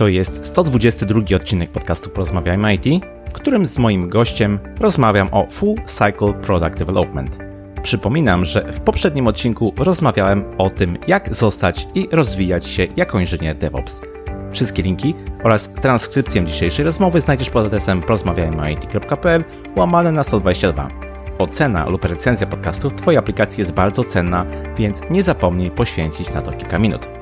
To jest 122 odcinek podcastu Porozmawiajmy IT, w którym z moim gościem rozmawiam o Full Cycle Product Development. Przypominam, że w poprzednim odcinku rozmawiałem o tym, jak zostać i rozwijać się jako inżynier DevOps. Wszystkie linki oraz transkrypcję dzisiejszej rozmowy znajdziesz pod adresem porozmawiajmyit.pl łamane na 122. Ocena lub recenzja podcastu w Twojej aplikacji jest bardzo cenna, więc nie zapomnij poświęcić na to kilka minut.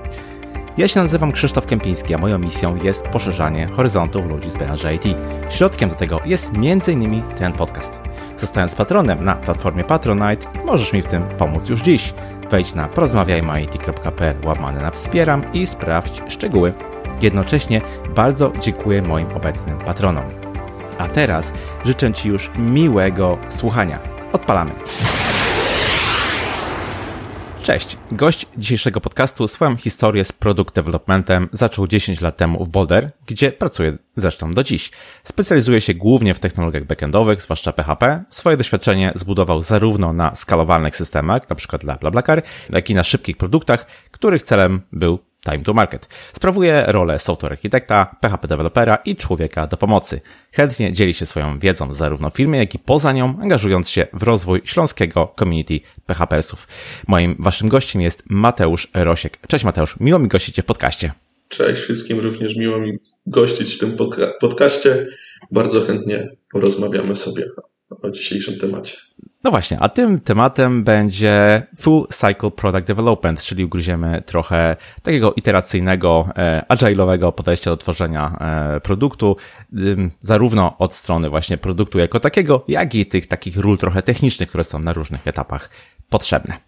Ja się nazywam Krzysztof Kępiński, a moją misją jest poszerzanie horyzontów ludzi z branży IT. Środkiem do tego jest m.in. ten podcast. Zostając patronem na platformie Patronite, możesz mi w tym pomóc już dziś. Wejdź na porozmawiajmyit.pl łamane na wspieram i sprawdź szczegóły. Jednocześnie bardzo dziękuję moim obecnym patronom. A teraz życzę Ci już miłego słuchania. Odpalamy. Cześć. Gość dzisiejszego podcastu swoją historię z produkt developmentem zaczął 10 lat temu w Boulder, gdzie pracuje zresztą do dziś. Specjalizuje się głównie w technologiach backendowych, zwłaszcza PHP. Swoje doświadczenie zbudował zarówno na skalowalnych systemach, np. dla BlaBlaCar, jak i na szybkich produktach, których celem był time to market. Sprawuje rolę software architekta, PHP dewelopera i człowieka do pomocy. Chętnie dzieli się swoją wiedzą zarówno w firmie, jak i poza nią, angażując się w rozwój śląskiego community PHPersów. Moim waszym gościem jest Mateusz Rosiek. Cześć Mateusz, miło mi gościć Cię w podcaście. Cześć wszystkim, również miło mi gościć w tym podca podcaście. Bardzo chętnie porozmawiamy sobie o dzisiejszym temacie. No właśnie, a tym tematem będzie Full Cycle Product Development, czyli ugryziemy trochę takiego iteracyjnego, e, agile'owego podejścia do tworzenia e, produktu, zarówno od strony właśnie produktu jako takiego, jak i tych takich ról trochę technicznych, które są na różnych etapach potrzebne.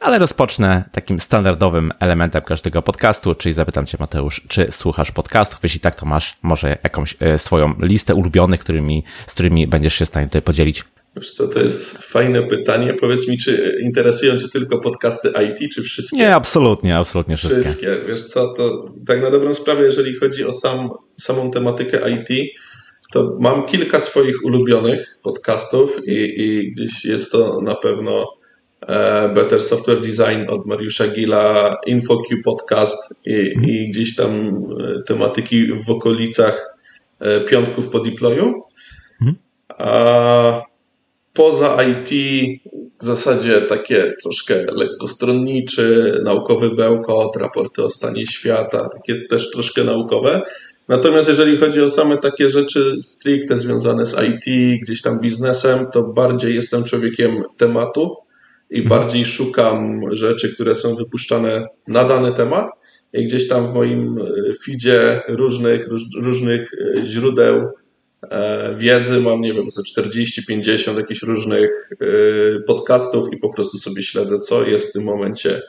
Ale rozpocznę takim standardowym elementem każdego podcastu, czyli zapytam Cię Mateusz, czy słuchasz podcastów? Jeśli tak, to masz może jakąś e, swoją listę ulubionych, którymi, z którymi będziesz się w stanie tutaj podzielić? Wiesz co, to jest fajne pytanie. Powiedz mi, czy interesują Cię tylko podcasty IT, czy wszystkie? Nie, absolutnie, absolutnie wszystkie. Wszystkie. Wiesz co, to tak na dobrą sprawę, jeżeli chodzi o sam, samą tematykę IT, to mam kilka swoich ulubionych podcastów i, i gdzieś jest to na pewno Better Software Design od Mariusza Gila, InfoQ Podcast i, i gdzieś tam e, tematyki w okolicach e, piątków po deployu. Mm. A poza IT w zasadzie takie troszkę lekkostronniczy, naukowy bełkot, raporty o stanie świata, takie też troszkę naukowe. Natomiast jeżeli chodzi o same takie rzeczy stricte związane z IT, gdzieś tam biznesem, to bardziej jestem człowiekiem tematu i bardziej szukam rzeczy, które są wypuszczane na dany temat. I gdzieś tam w moim feedzie różnych, różnych źródeł E, wiedzy, mam nie wiem, ze 40-50 jakichś różnych e, podcastów i po prostu sobie śledzę, co jest w tym momencie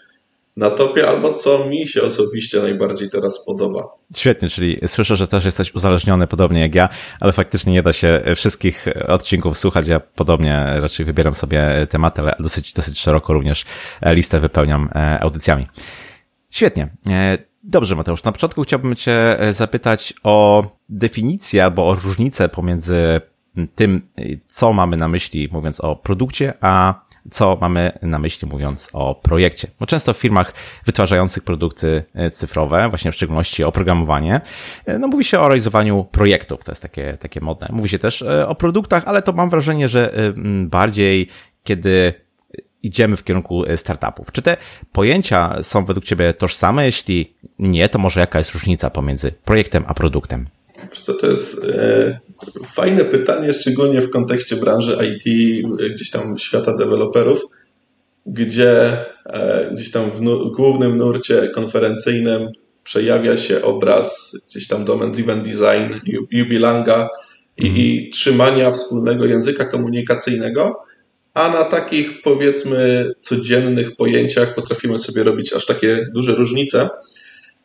na topie, albo co mi się osobiście najbardziej teraz podoba. Świetnie, czyli słyszę, że też jesteś uzależniony podobnie jak ja, ale faktycznie nie da się wszystkich odcinków słuchać. Ja podobnie raczej wybieram sobie tematy, ale dosyć, dosyć szeroko również listę wypełniam e, audycjami. Świetnie. Dobrze, Mateusz. Na początku chciałbym Cię e, zapytać o definicję albo o różnicę pomiędzy tym, co mamy na myśli mówiąc o produkcie, a co mamy na myśli mówiąc o projekcie. Bo często w firmach wytwarzających produkty e, cyfrowe, właśnie w szczególności oprogramowanie, e, no mówi się o realizowaniu projektów, to jest takie, takie modne. Mówi się też o produktach, ale to mam wrażenie, że bardziej kiedy idziemy w kierunku e, startupów. Czy te pojęcia są według Ciebie tożsame? Jeśli nie, to może jaka jest różnica pomiędzy projektem a produktem? Co, to jest e, fajne pytanie, szczególnie w kontekście branży IT, gdzieś tam świata deweloperów, gdzie e, gdzieś tam w głównym nurcie konferencyjnym przejawia się obraz gdzieś tam domain driven design, Jubilanga i, i trzymania wspólnego języka komunikacyjnego, a na takich powiedzmy codziennych pojęciach potrafimy sobie robić aż takie duże różnice.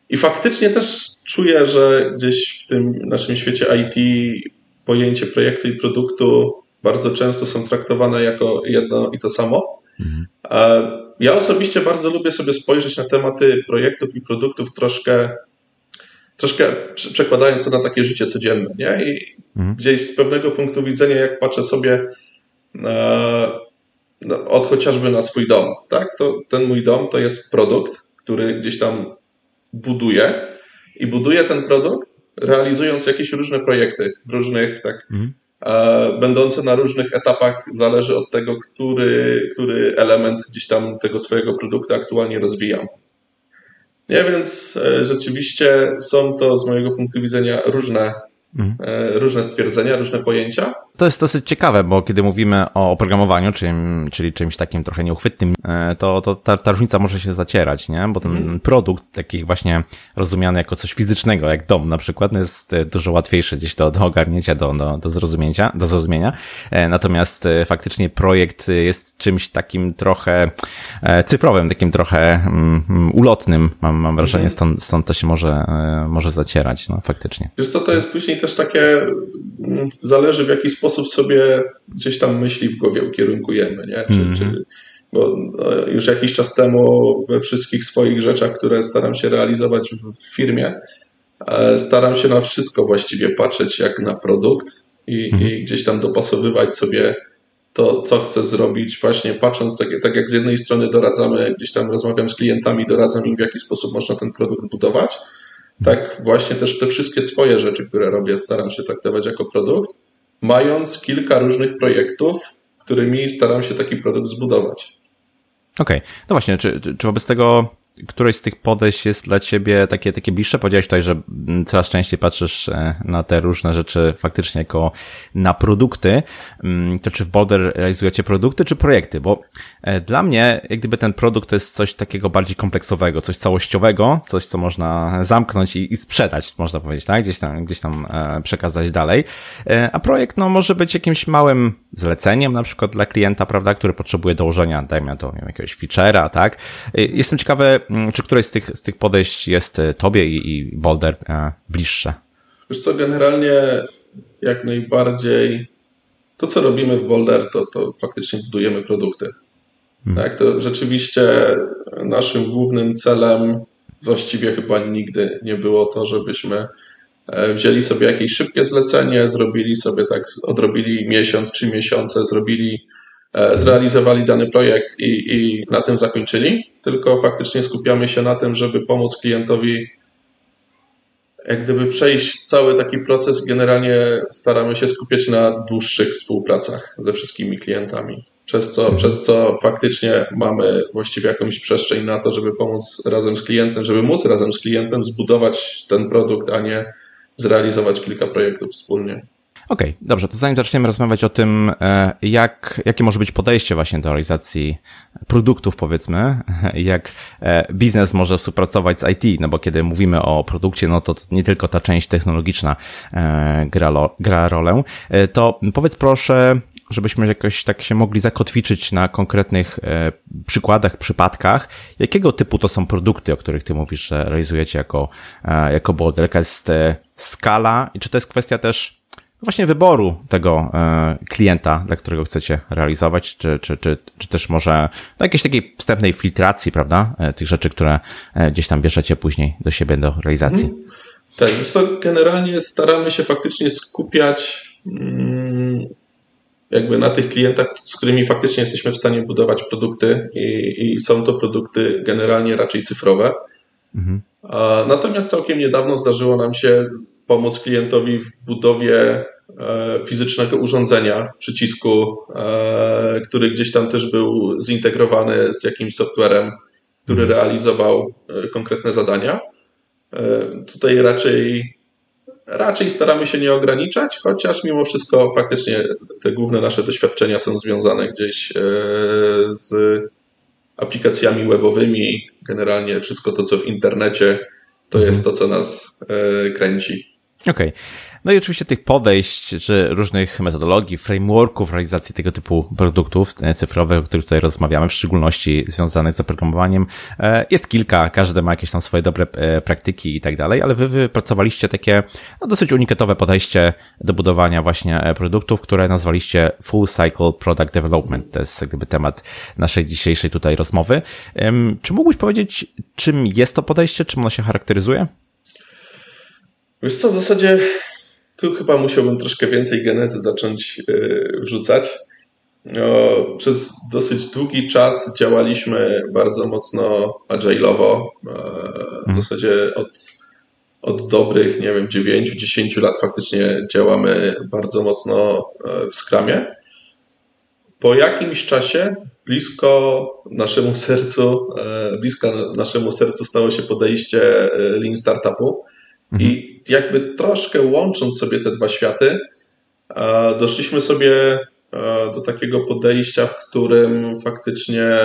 I faktycznie też czuję, że gdzieś w tym naszym świecie IT pojęcie projektu i produktu bardzo często są traktowane jako jedno i to samo. Mhm. Ja osobiście bardzo lubię sobie spojrzeć na tematy projektów i produktów troszkę, troszkę przekładając to na takie życie codzienne. Nie? I mhm. gdzieś z pewnego punktu widzenia, jak patrzę sobie no, od chociażby na swój dom, tak? To ten mój dom to jest produkt, który gdzieś tam buduję i buduje ten produkt, realizując jakieś różne projekty w różnych, tak, mhm. e, będące na różnych etapach, zależy od tego, który, który element gdzieś tam tego swojego produktu aktualnie rozwijam. Nie, więc e, rzeczywiście są to z mojego punktu widzenia różne Mhm. E, różne stwierdzenia, różne pojęcia. To jest dosyć ciekawe, bo kiedy mówimy o oprogramowaniu, czyli, czyli czymś takim trochę nieuchwytnym, e, to, to ta, ta różnica może się zacierać, nie? Bo ten mhm. produkt taki właśnie rozumiany jako coś fizycznego, jak dom na przykład, no jest e, dużo łatwiejszy gdzieś do, do ogarnięcia, do, do, do zrozumienia, do zrozumienia. Natomiast faktycznie projekt jest czymś takim trochę cyfrowym, takim trochę um, ulotnym, mam, mam wrażenie, mhm. stąd, stąd to się może, może zacierać, no faktycznie. Wiesz co, to jest później też takie, mm, zależy w jaki sposób sobie gdzieś tam myśli w głowie ukierunkujemy, nie? Czy, mm -hmm. czy, bo no, już jakiś czas temu we wszystkich swoich rzeczach, które staram się realizować w firmie, e, staram się na wszystko właściwie patrzeć jak na produkt i, mm -hmm. i gdzieś tam dopasowywać sobie to, co chcę zrobić, właśnie patrząc, tak, tak, jak z jednej strony doradzamy, gdzieś tam rozmawiam z klientami, doradzam im, w jaki sposób można ten produkt budować, tak właśnie też te wszystkie swoje rzeczy, które robię, staram się traktować jako produkt, mając kilka różnych projektów, którymi staram się taki produkt zbudować. Okej, okay. no właśnie, czy, czy wobec tego któreś z tych podejść jest dla ciebie takie, takie bliższe? Powiedziałeś tutaj, że coraz częściej patrzysz e, na te różne rzeczy faktycznie jako na produkty. Mm, to czy w Boulder realizujecie produkty, czy projekty? Bo e, dla mnie, jak gdyby ten produkt to jest coś takiego bardziej kompleksowego, coś całościowego, coś, co można zamknąć i, i sprzedać, można powiedzieć, tak? Gdzieś tam, gdzieś tam e, przekazać dalej. A projekt, no, może być jakimś małym zleceniem, na przykład dla klienta, prawda, który potrzebuje dołożenia, dajmy to, jakiegoś feature'a, tak? Jestem ciekawy, Mm, czy któreś z tych, z tych podejść jest e, tobie i, i Boulder e, bliższe? Wiesz co, generalnie jak najbardziej to, co robimy w Boulder, to, to faktycznie budujemy produkty. Hmm. Tak, to rzeczywiście naszym głównym celem właściwie chyba nigdy nie było to, żebyśmy e, wzięli sobie jakieś szybkie zlecenie, zrobili sobie tak, odrobili miesiąc, trzy miesiące, zrobili zrealizowali dany projekt i, i na tym zakończyli, tylko faktycznie skupiamy się na tym, żeby pomóc klientowi jak gdyby przejść cały taki proces. Generalnie staramy się skupiać na dłuższych współpracach ze wszystkimi klientami. Przez co, mhm. przez co faktycznie mamy właściwie jakąś przestrzeń na to, żeby pomóc razem z klientem, żeby móc razem z klientem zbudować ten produkt, a nie zrealizować kilka projektów wspólnie. Okej, okay, dobrze, to zanim zaczniemy rozmawiać o tym, e, jak, jakie może być podejście właśnie do realizacji produktów, powiedzmy, jak e, biznes może współpracować z IT, no bo kiedy mówimy o produkcie, no to nie tylko ta część technologiczna e, gra, gra rolę, to powiedz proszę, żebyśmy jakoś tak się mogli zakotwiczyć na konkretnych przykładach, przypadkach, jakiego typu to są produkty, o których ty mówisz, że realizujecie jako, jako board, jaka jest skala i czy to jest kwestia też właśnie wyboru tego e, klienta, dla którego chcecie realizować, czy, czy, czy, czy też może do jakiejś takiej wstępnej filtracji, prawda, e, tych rzeczy, które e, gdzieś tam bierzecie później do siebie do realizacji. Mhm. Tak, wiesz co, generalnie staramy się faktycznie skupiać mm, jakby na tych klientach, z którymi faktycznie jesteśmy w stanie budować produkty i, i są to produkty generalnie raczej cyfrowe. Mhm. Natomiast całkiem niedawno zdarzyło nam się pomóc klientowi w budowie E, fizycznego urządzenia, przycisku, e, który gdzieś tam też był zintegrowany z jakimś softwarem, który mhm. realizował e, konkretne zadania. Tutaj raczej, raczej staramy się nie ograniczać, chociaż mimo wszystko faktycznie te główne nasze doświadczenia są związane gdzieś z aplikacjami webowymi. Generalnie wszystko to, co w internecie, to jest mhm. to, co nas kręci. Okej. Okay. No i oczywiście tych podejść, czy różnych metodologii, frameworków realizacji tego typu produktów e, cyfrowych, o których tutaj rozmawiamy, w szczególności związanych z oprogramowaniem, e, jest kilka, każdy ma jakieś tam swoje dobre e, praktyki i tak dalej, ale wy wypracowaliście takie no, dosyć unikatowe podejście do budowania właśnie produktów, które nazwaliście Full Cycle Product Development. To jest gdyby temat naszej dzisiejszej tutaj rozmowy. Czy mógłbyś powiedzieć, czym jest to podejście, czym ono się charakteryzuje? Wiesz co, w zasadzie tu chyba musiałbym troszkę więcej genezy zacząć e, wrzucać. No, przez dosyć długi czas działaliśmy bardzo mocno agile'owo. E, w mhm. zasadzie od, od dobrych, nie wiem, 9-10 lat faktycznie działamy bardzo mocno e, w Scrumie. Po jakimś czasie blisko naszemu sercu, blisko naszemu sercu stało się podejście Lean Startupu mhm. i jakby troszkę łącząc sobie te dwa światy, doszliśmy sobie do takiego podejścia, w którym faktycznie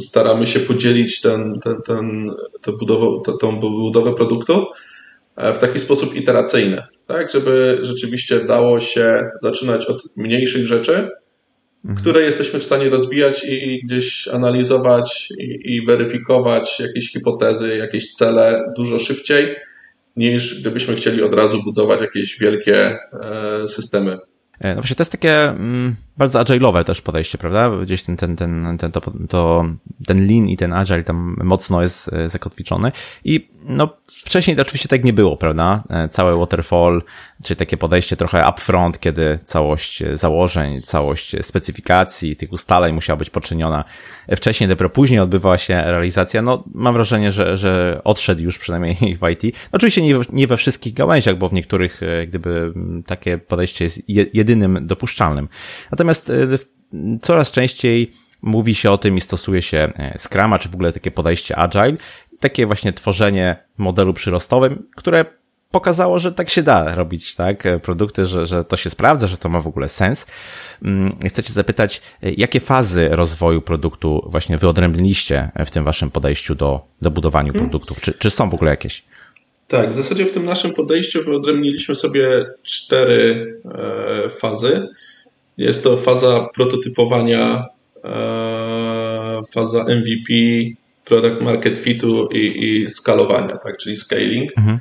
staramy się podzielić ten, ten, ten, tę, budowę, tę budowę produktu e, w taki sposób iteracyjny, tak, żeby rzeczywiście dało się zaczynać od mniejszych rzeczy, mhm. które jesteśmy w stanie rozwijać i gdzieś analizować i, i weryfikować jakieś hipotezy, jakieś cele dużo szybciej, niż gdybyśmy chcieli od razu budować jakieś wielkie e, systemy. E, no właśnie, to jest takie mm, bardzo agile'owe też podejście, prawda? Gdzieś ten, ten, ten, ten, to, to, ten lean i ten agile tam mocno jest e, zakotwiczony i no wcześniej to oczywiście tak nie było, prawda? E, całe waterfall, czy takie podejście trochę upfront, kiedy całość założeń, całość specyfikacji, tych ustaleń musiała być poczyniona wcześniej, dopiero później odbywała się realizacja. No mam wrażenie, że, że odszedł już przynajmniej w IT. No, oczywiście nie, nie we wszystkich gałęziach, bo w niektórych gdyby takie podejście jest jedynym dopuszczalnym. Coraz częściej mówi się o tym i stosuje się Scrama, czy w ogóle takie podejście agile, takie właśnie tworzenie modelu przyrostowym, które pokazało, że tak się da robić, tak, produkty, że, że to się sprawdza, że to ma w ogóle sens. Mm, chcę cię zapytać, jakie fazy rozwoju produktu właśnie wyodrębniliście w tym waszym podejściu do, do budowania hmm. produktów? Czy, czy są w ogóle jakieś? Tak, w zasadzie w tym naszym podejściu wyodrębniliśmy sobie cztery e, fazy. Jest to faza prototypowania, e, faza MVP, product market fitu i, i skalowania, tak, czyli scaling. Mhm.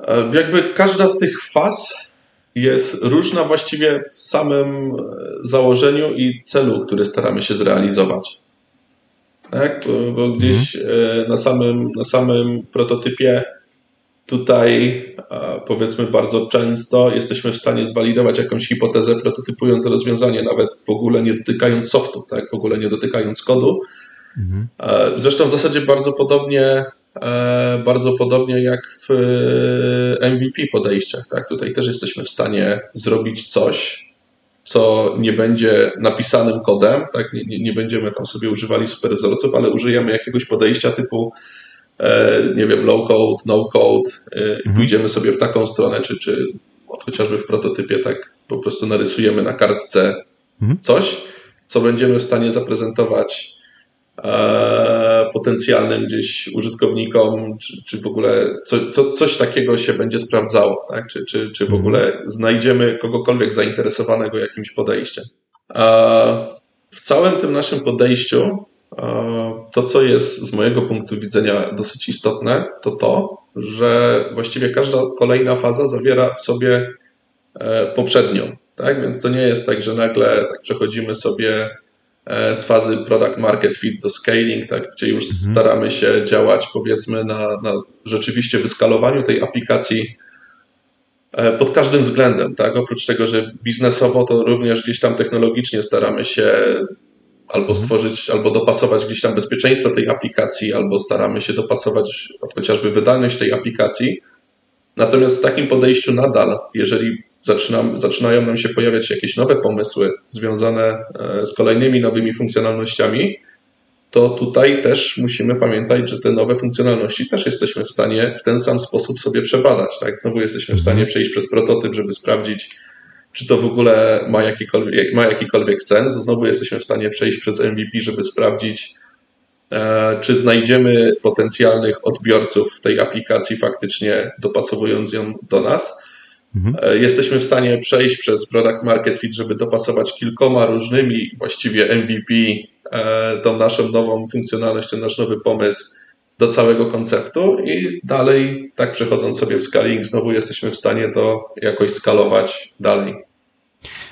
E, jakby każda z tych faz jest różna właściwie w samym założeniu i celu, który staramy się zrealizować. Tak? Bo, bo gdzieś mhm. E, na, samym, na samym prototypie tutaj powiedzmy bardzo często jesteśmy w stanie zwalidować jakąś hipotezę, prototypując rozwiązanie, nawet w ogóle nie dotykając softu, tak? w ogóle nie dotykając kodu, Mhm. Zresztą w zasadzie bardzo podobnie, e, bardzo podobnie jak w e, MVP podejściach. Tak? Tutaj też jesteśmy w stanie zrobić coś, co nie będzie napisanym kodem, tak? nie, nie, nie będziemy tam sobie używali super wzorców, ale użyjemy jakiegoś podejścia typu nie wiem, low code, no code i mhm. pójdziemy sobie w taką stronę, czy, czy chociażby w prototypie tak po prostu narysujemy na kartce mhm. coś, co będziemy w stanie zaprezentować E, potencjalnym gdzieś użytkownikom, czy, czy w ogóle co, co, coś takiego się będzie sprawdzało, tak? czy, czy, czy w mhm. ogóle znajdziemy kogokolwiek zainteresowanego jakimś podejściem. W całym tym naszym podejściu to, co jest z mojego punktu widzenia dosyć istotne, to to, że właściwie każda kolejna faza zawiera w sobie e, poprzednią. Tak? Więc to nie jest tak, że nagle tak przechodzimy sobie E, z fazy product market fit do scaling, tak, gdzie już mhm. staramy się działać powiedzmy na, na rzeczywiście wyskalowaniu tej aplikacji e, pod każdym względem, tak? Oprócz tego, że biznesowo to również gdzieś tam technologicznie staramy się albo mhm. stworzyć, albo dopasować gdzieś tam bezpieczeństwo tej aplikacji, albo staramy się dopasować chociażby wydajność tej aplikacji. Natomiast w takim podejściu nadal, jeżeli zaczynam, zaczynają nam się pojawiać jakieś nowe pomysły związane e, z kolejnymi nowymi funkcjonalnościami, to tutaj też musimy pamiętać, że te nowe funkcjonalności też jesteśmy w stanie w ten sam sposób sobie przebadać. Tak? Znowu jesteśmy w stanie mhm. przejść przez prototyp, żeby sprawdzić, czy to w ogóle ma jakikolwiek, ma jakikolwiek sens. Znowu jesteśmy w stanie przejść przez MVP, żeby sprawdzić, e, czy znajdziemy potencjalnych odbiorców tej aplikacji faktycznie dopasowując ją do nas. Mhm. E, jesteśmy w stanie przejść przez product market fit, żeby dopasować kilkoma różnymi właściwie MVP e, tą naszą nową funkcjonalność, ten nasz nowy pomysł do całego konceptu i dalej, tak przechodząc sobie w scaling, znowu jesteśmy w stanie to jakoś skalować dalej.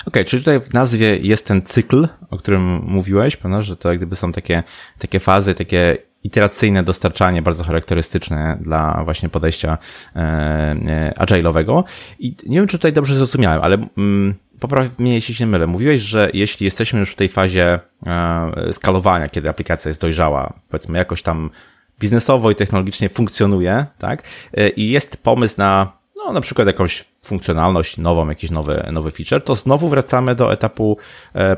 Okay, czyli tutaj w nazwie jest ten cykl, o którym mówiłeś, prawda, że to jak gdyby są takie, takie fazy, takie iteracyjne dostarczanie, bardzo charakterystyczne dla właśnie podejścia e, e, agile'owego. I nie wiem, czy tutaj dobrze zrozumiałem, ale mm, popraw mnie, jeśli się mylę. Mówiłeś, że jeśli jesteśmy już w tej fazie e, skalowania, kiedy aplikacja jest dojrzała, powiedzmy jakoś tam biznesowo i technologicznie funkcjonuje, tak? I jest pomysł na, no, na przykład jakąś funkcjonalność nową, jakiś nowy, nowy feature, to znowu wracamy do etapu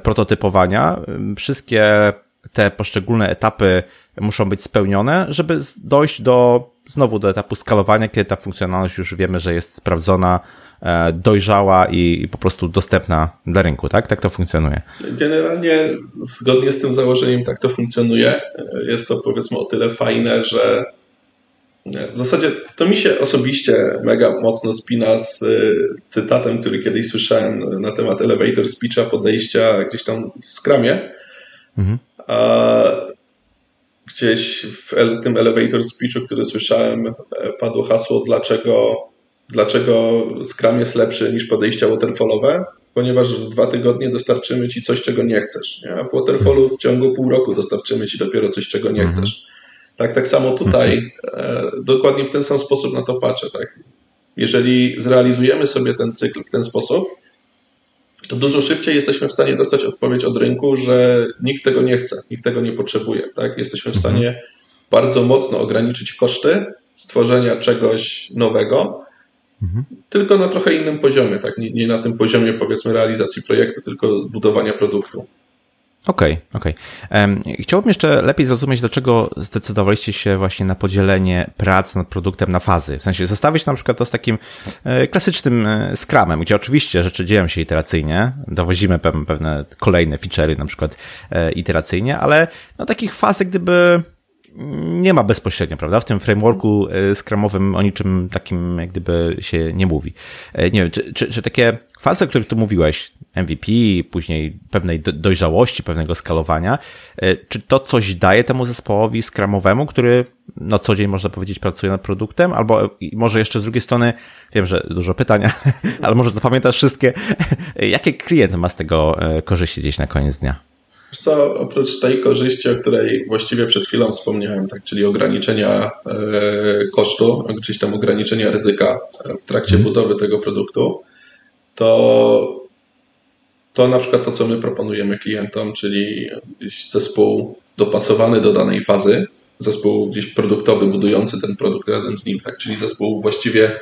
prototypowania. Wszystkie te poszczególne etapy muszą być spełnione, żeby dojść do znowu do etapu skalowania, kiedy ta funkcjonalność już wiemy, że jest sprawdzona, e, dojrzała i po prostu dostępna dla rynku, tak? Tak to funkcjonuje. Generalnie zgodnie z tym założeniem tak to funkcjonuje. Jest to powiedzmy o tyle fajne, że w zasadzie to mi się osobiście mega mocno spina z e, cytatem, który kiedyś słyszałem na temat elevator speecha, podejścia gdzieś tam w skramie. Mhm gdzieś w tym elevator speechu, który słyszałem, e, padło hasło, dlaczego, dlaczego Scrum jest lepszy niż podejścia waterfallowe, ponieważ w dwa tygodnie dostarczymy ci coś, czego nie chcesz. Nie? A w waterfallu w ciągu pół roku dostarczymy ci dopiero coś, czego nie mhm. chcesz. Tak, tak samo tutaj e, dokładnie w ten sam sposób na to patrzę. Tak? Jeżeli zrealizujemy sobie ten cykl w ten sposób, to dużo szybciej jesteśmy w stanie dostać odpowiedź od rynku, że nikt tego nie chce, nikt tego nie potrzebuje. Tak? Jesteśmy w mhm. stanie bardzo mocno ograniczyć koszty stworzenia czegoś nowego, mhm. tylko na trochę innym poziomie, tak? Nie, nie, na tym poziomie powiedzmy realizacji projektu, tylko budowania produktu. Okej, okay, okej. Okay. Chciałbym jeszcze lepiej zrozumieć, dlaczego zdecydowaliście się właśnie na podzielenie prac nad produktem na fazy. W sensie zostawić na przykład to z takim e, klasycznym e, Scrumem, gdzie oczywiście rzeczy dzieją się iteracyjnie, dowozimy pewne, pewne kolejne feature'y na przykład e, iteracyjnie, ale no takich faz gdyby nie ma bezpośrednio, prawda? W tym frameworku skramowym o niczym takim jak gdyby się nie mówi. Nie wiem, czy, czy, czy takie fazy, o których tu mówiłeś, MVP, później pewnej dojrzałości, pewnego skalowania. E, czy to coś daje temu zespołowi skramowemu, który na co dzień, można powiedzieć, pracuje nad produktem? Albo może jeszcze z drugiej strony, wiem, że dużo pytania, ale może zapamiętasz wszystkie. Jakie klient ma z tego e, korzyści gdzieś na koniec dnia? Co, oprócz tej korzyści, o której właściwie przed chwilą wspomniałem, tak, czyli ograniczenia e, kosztu, gdzieś tam ograniczenia ryzyka w trakcie hmm. budowy tego produktu, to to na przykład to, co my proponujemy klientom, czyli zespół dopasowany do danej fazy, zespół gdzieś produktowy, budujący ten produkt razem z nim, tak? czyli zespół właściwie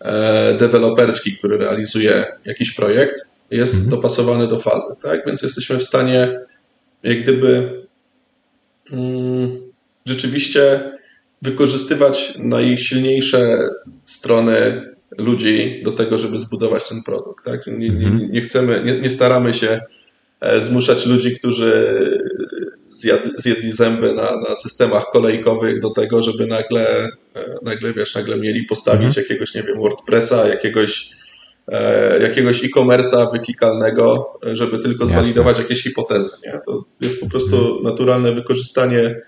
e, deweloperski, który realizuje jakiś projekt, jest mhm. dopasowany do fazy. Tak? Więc jesteśmy w stanie jak gdyby mm, rzeczywiście wykorzystywać najsilniejsze strony ludzi do tego, żeby zbudować ten produkt. Tak? Nie, nie, mhm. nie chcemy, nie, nie, staramy się e, zmuszać ludzi, którzy zjadli, zjedli zęby na, na, systemach kolejkowych do tego, żeby nagle, e, nagle wiesz, nagle mieli postawić mhm. jakiegoś, nie wiem, WordPressa, jakiegoś jakiegoś e-commerce'a wyklikalnego, żeby tylko zwalidować jakieś hipotezy. Nie? To jest po prostu mhm. naturalne wykorzystanie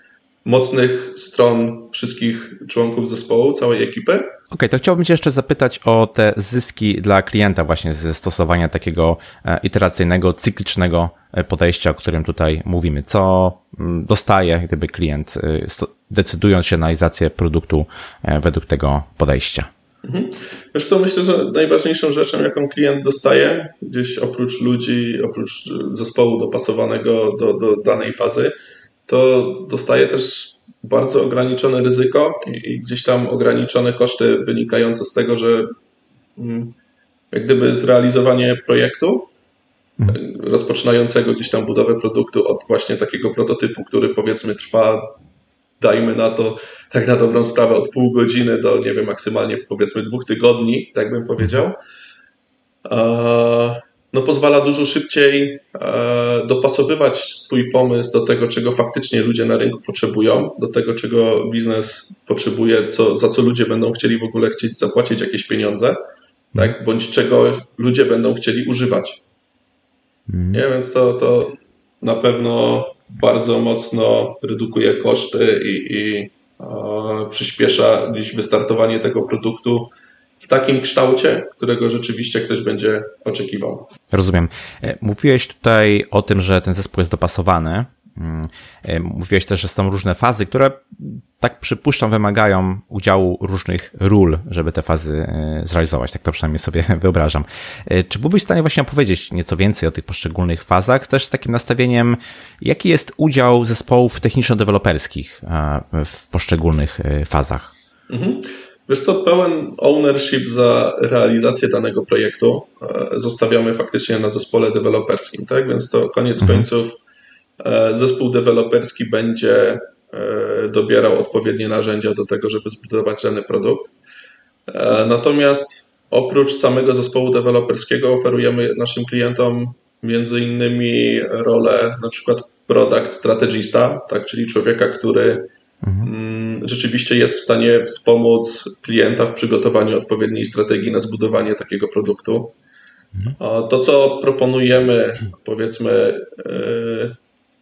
mocnych stron wszystkich członków zespołu, całej ekipy. Okej, okay, to chciałbym Cię jeszcze zapytać o te zyski dla klienta właśnie ze stosowania takiego e, iteracyjnego, cyklicznego e, podejścia, o którym tutaj mówimy. Co mm, dostaje gdyby klient, e, decydując się na realizację produktu według tego podejścia? Mhm. Wiesz co, myślę, że najważniejszą rzeczą, jaką klient dostaje, gdzieś oprócz ludzi, oprócz zespołu dopasowanego do, do danej fazy, to dostaje też bardzo ograniczone ryzyko i gdzieś tam ograniczone koszty wynikające z tego, że mm, jak gdyby zrealizowanie projektu mhm. rozpoczynającego gdzieś tam budowę produktu od właśnie takiego prototypu, który powiedzmy trwa, dajmy na to, tak na dobrą sprawę, od pół godziny do, nie wiem, maksymalnie powiedzmy dwóch tygodni, tak bym powiedział no pozwala dużo szybciej e, dopasowywać swój pomysł do tego, czego faktycznie ludzie na rynku potrzebują, do tego, czego biznes potrzebuje, co, za co ludzie będą chcieli w ogóle chcieć zapłacić jakieś pieniądze, tak? bądź czego ludzie będą chcieli używać. Mm. Nie, więc to, to na pewno bardzo mocno redukuje koszty i, i przyspiesza gdzieś wystartowanie tego produktu w takim kształcie, którego rzeczywiście ktoś będzie oczekiwał. Rozumiem. E, mówiłeś tutaj o tym, że ten zespół jest dopasowany. Mm, e, mówiłeś też, że są różne fazy, które tak przypuszczam wymagają udziału różnych ról, żeby te fazy e, zrealizować. Tak to przynajmniej sobie wyobrażam. E, czy byłbyś w stanie właśnie opowiedzieć nieco więcej o tych poszczególnych fazach, też z takim nastawieniem, jaki jest udział zespołów techniczno-deweloperskich w poszczególnych fazach? Mhm. Wiesz co, pełen ownership za realizację danego projektu zostawiamy faktycznie na zespole deweloperskim, tak? Więc to koniec mhm. końców E, zespół deweloperski będzie e, dobierał odpowiednie narzędzia do tego, żeby zbudować dany produkt. E, natomiast oprócz samego zespołu deweloperskiego oferujemy naszym klientom między innymi rolę na przykład product strategista, tak, czyli człowieka, który mhm. Mm, rzeczywiście jest w stanie wspomóc klienta w przygotowaniu odpowiedniej strategii na zbudowanie takiego produktu. Mhm. To, co proponujemy, powiedzmy,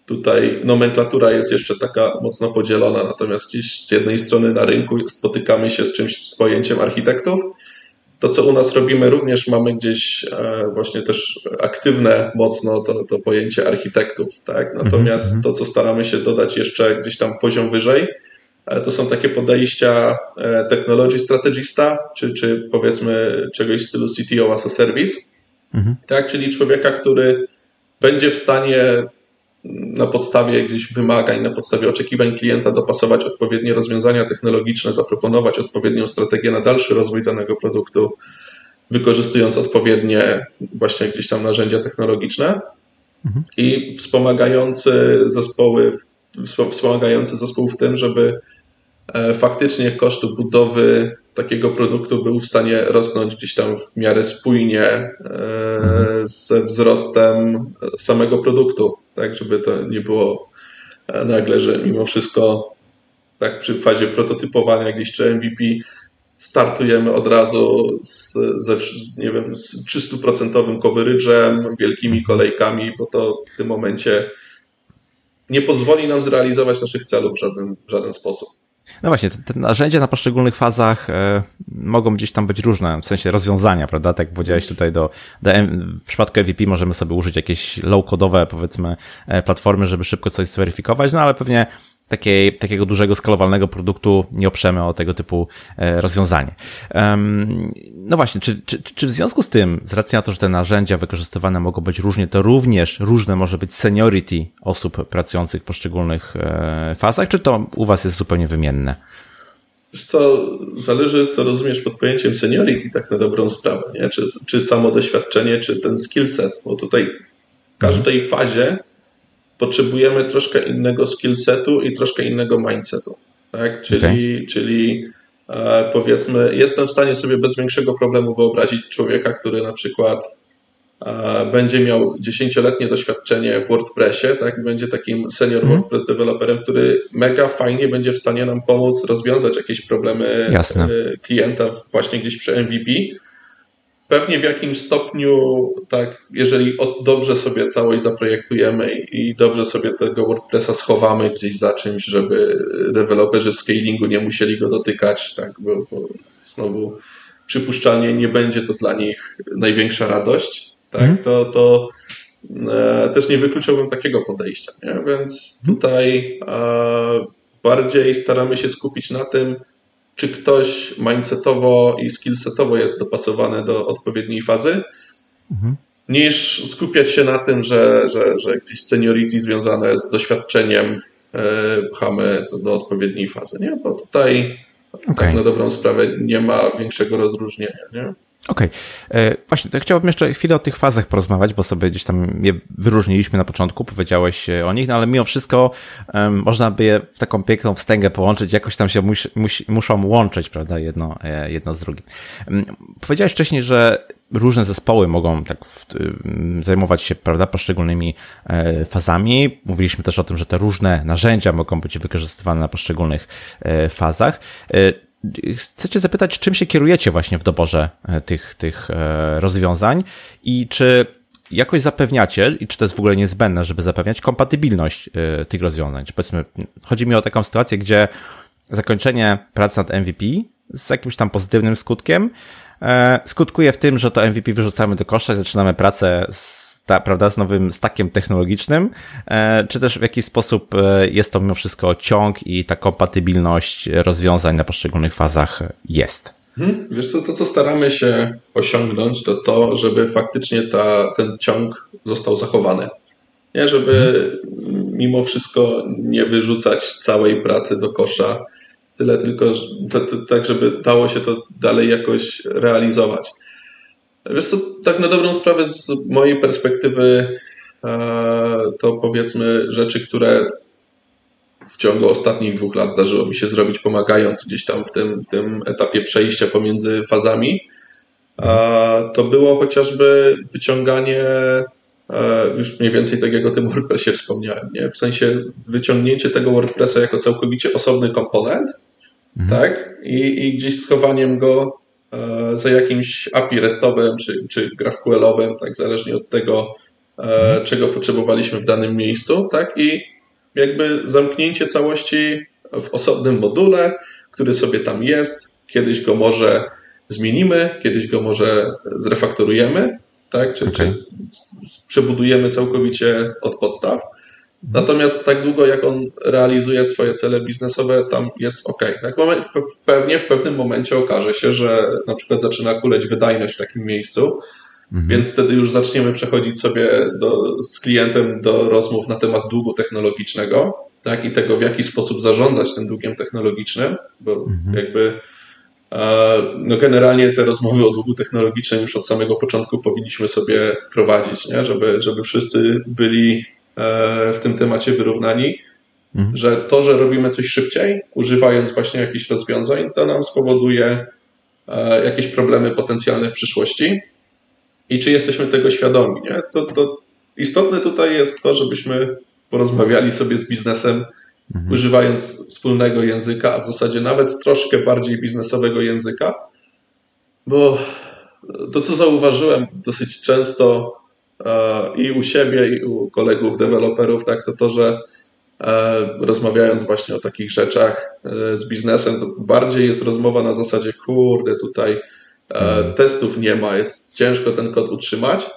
Tutaj nomenklatura jest jeszcze taka mocno podzielona, natomiast gdzieś z jednej strony na rynku spotykamy się z czymś, z pojęciem architektów. To, co u nas robimy, również mamy gdzieś e, właśnie też aktywne mocno to, to pojęcie architektów, tak? Natomiast mm -hmm. to, co staramy się dodać jeszcze gdzieś tam poziom wyżej, e, to są takie podejścia e, technology strategista, czy, czy powiedzmy czegoś w stylu CTO as a service, -hmm. tak? Czyli człowieka, który będzie w stanie na podstawie gdzieś wymagań, na podstawie oczekiwań klienta dopasować odpowiednie rozwiązania technologiczne, zaproponować odpowiednią strategię na dalszy rozwój danego produktu, wykorzystując odpowiednie właśnie gdzieś tam narzędzia technologiczne mhm. i wspomagający zespoły, wspomagający zespół w tym, żeby e, faktycznie koszt budowy takiego produktu był w stanie rosnąć gdzieś tam w miarę spójnie e, mhm. ze wzrostem samego produktu tak, żeby to nie było e, nagle, że mimo wszystko tak przy fazie prototypowania gdzieś czy MVP startujemy od razu z, ze, nie wiem, z 300% coveragem, wielkimi kolejkami, bo to w tym momencie nie pozwoli nam zrealizować naszych celów w żaden, w żaden sposób. No właśnie, te, te narzędzia na poszczególnych fazach e, mogą gdzieś tam być różne, w sensie rozwiązania, prawda? Tak jak powiedziałeś tutaj do, do w przypadku MVP możemy sobie użyć jakieś low-codowe, powiedzmy, e, platformy, żeby szybko coś zweryfikować, no ale pewnie takiej, takiego dużego skalowalnego produktu nie oprzemy o tego typu e, rozwiązanie. No właśnie, czy, czy, czy w związku z tym, z racji na to, że te narzędzia wykorzystywane mogą być różnie, to również różne może być seniority osób pracujących w poszczególnych e, fazach, czy to u Was jest zupełnie wymienne? To zależy, co rozumiesz pod pojęciem seniority, tak na dobrą sprawę, nie? Czy, czy samo doświadczenie, czy ten skillset, bo tutaj w każdej fazie potrzebujemy troszkę innego skillsetu i troszkę innego mindsetu. Tak? Czyli, okay. czyli e, powiedzmy, jestem w stanie sobie bez większego problemu wyobrazić człowieka, który na przykład e, będzie miał dziesięcioletnie doświadczenie w WordPressie, tak? będzie takim senior mm. WordPress deweloperem, który mega fajnie będzie w stanie nam pomóc rozwiązać jakieś problemy Jasne. E, klienta właśnie gdzieś przy MVP Pewnie w jakimś stopniu, tak, jeżeli dobrze sobie całość zaprojektujemy i dobrze sobie tego WordPressa schowamy gdzieś za czymś, żeby deweloperzy w scalingu nie musieli go dotykać, tak, bo, bo znowu przypuszczalnie nie będzie to dla nich największa radość, tak, mm. to, to e, też nie wykluczałbym takiego podejścia, nie? więc mhm. tutaj e, bardziej staramy się skupić na tym, czy ktoś mindsetowo i skillsetowo jest dopasowany do odpowiedniej fazy, mhm. niż skupiać się na tym, że, że, że gdzieś seniority związane z doświadczeniem e, pchamy do odpowiedniej fazy, nie? Bo tutaj okay. tak na dobrą sprawę nie ma większego rozróżnienia, nie? Okej. Okay. E, właśnie, to chciałbym jeszcze chwilę o tych fazach porozmawiać, bo sobie gdzieś tam je wyróżniliśmy na początku, powiedziałeś o nich, no ale mimo wszystko um, można by je w taką piękną wstęgę połączyć, jakoś tam się mus, mus, muszą łączyć, prawda, jedno, e, jedno z drugim. Um, powiedziałeś wcześniej, że różne zespoły mogą tak w, zajmować się, prawda, poszczególnymi e, fazami. Mówiliśmy też o tym, że te różne narzędzia mogą być wykorzystywane na poszczególnych e, fazach. E, chcecie zapytać, czym się kierujecie właśnie w doborze e, tych, tych e, rozwiązań i czy jakoś zapewniacie, i czy to jest w ogóle niezbędne, żeby zapewniać kompatybilność e, tych rozwiązań? Czy powiedzmy, chodzi mi o taką sytuację, gdzie zakończenie pracy nad MVP z jakimś tam pozytywnym skutkiem skutkuje w tym, że to MVP wyrzucamy do kosza i zaczynamy pracę z ta, prawda, z nowym stakiem technologicznym, e, czy też w jaki sposób e, jest to mimo wszystko ciąg i ta kompatybilność rozwiązań na poszczególnych fazach jest? Hmm, wiesz co, to co staramy się osiągnąć, to to, żeby faktycznie ta, ten ciąg został zachowany. Nie, żeby mimo wszystko nie wyrzucać całej pracy do kosza, tyle tylko, tak żeby dało się to dalej jakoś realizować. Wiesz co, tak na dobrą sprawę z mojej perspektywy e, to powiedzmy rzeczy, które w ciągu ostatnich dwóch lat zdarzyło mi się zrobić, pomagając gdzieś tam w tym, tym etapie przejścia pomiędzy fazami, to było chociażby wyciąganie, e, już mniej więcej tak jak o tym WordPressie wspomniałem, nie? w sensie wyciągnięcie tego WordPressa jako całkowicie osobny komponent, mhm. tak? I, I gdzieś schowaniem go za jakimś API restowym czy, czy GraphQL-owym, tak zależnie od tego, e, mhm. czego potrzebowaliśmy w danym miejscu, tak? I jakby zamknięcie całości w osobnym module, który sobie tam jest. Kiedyś go może zmienimy, kiedyś go może zrefaktorujemy, tak? Czy, okay. czy przebudujemy całkowicie od podstaw. Natomiast tak długo, jak on realizuje swoje cele biznesowe, tam jest ok. Tak? Pewnie w pewnym momencie okaże się, że na przykład zaczyna kuleć wydajność w takim miejscu, Mhm. Więc wtedy już zaczniemy przechodzić sobie do, z klientem do rozmów na temat długu technologicznego tak, i tego, w jaki sposób zarządzać tym długiem technologicznym, bo mhm. jakby no generalnie te rozmowy o długu technologicznym już od samego początku powinniśmy sobie prowadzić, nie? Żeby, żeby wszyscy byli e, w tym temacie wyrównani, mhm. że to, że robimy coś szybciej, używając właśnie jakichś rozwiązań, to nam spowoduje e, jakieś problemy potencjalne w przyszłości i czy jesteśmy tego świadomi. Nie? To, to istotne tutaj jest to, żebyśmy porozmawiali sobie z biznesem, mhm. używając wspólnego języka, a w zasadzie nawet troszkę bardziej biznesowego języka, bo to, co zauważyłem dosyć często e, i u siebie, i u kolegów, deweloperów, tak, to to, że e, rozmawiając właśnie o takich rzeczach e, z biznesem, to bardziej jest rozmowa na zasadzie, kurde, tutaj E, testów nie ma, jest ciężko ten kod utrzymać.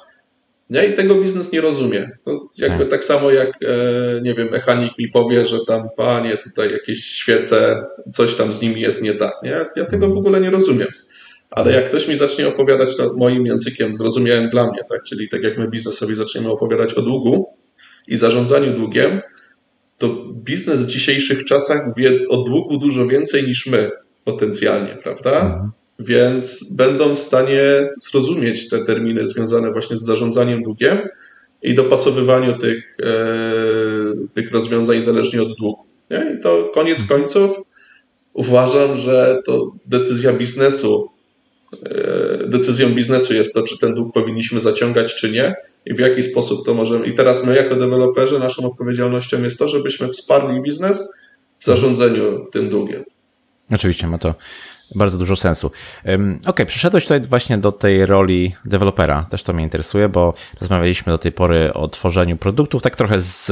Nie? I tego biznes nie rozumie. To jakby tak. tak samo jak, e, nie wiem, mechanik mi powie, że tam, panie, tutaj jakieś świece, coś tam z nimi jest nie tak. Nie? Ja tego w ogóle nie rozumiem. Ale jak ktoś mi zacznie opowiadać to moim językiem, zrozumiałem dla mnie, tak? czyli tak jak my biznesowi zaczniemy opowiadać o długu i zarządzaniu długiem, to biznes w dzisiejszych czasach wie o długu dużo więcej niż my potencjalnie, prawda? Mhm więc będą w stanie zrozumieć te terminy związane właśnie z zarządzaniem długiem i dopasowywaniu tych, e, tych rozwiązań zależnie od długu. Nie? I to koniec mhm. końców uważam, że to decyzja biznesu, decyzją biznesu jest to, czy ten dług powinniśmy zaciągać, czy nie i w jaki sposób to możemy. I teraz my jako deweloperzy naszą odpowiedzialnością jest to, żebyśmy wsparli biznes w zarządzaniu tym długiem. Oczywiście ma to bardzo dużo sensu. Ok, przyszedłeś tutaj właśnie do tej roli dewelopera. Też to mnie interesuje, bo rozmawialiśmy do tej pory o tworzeniu produktów, tak trochę z,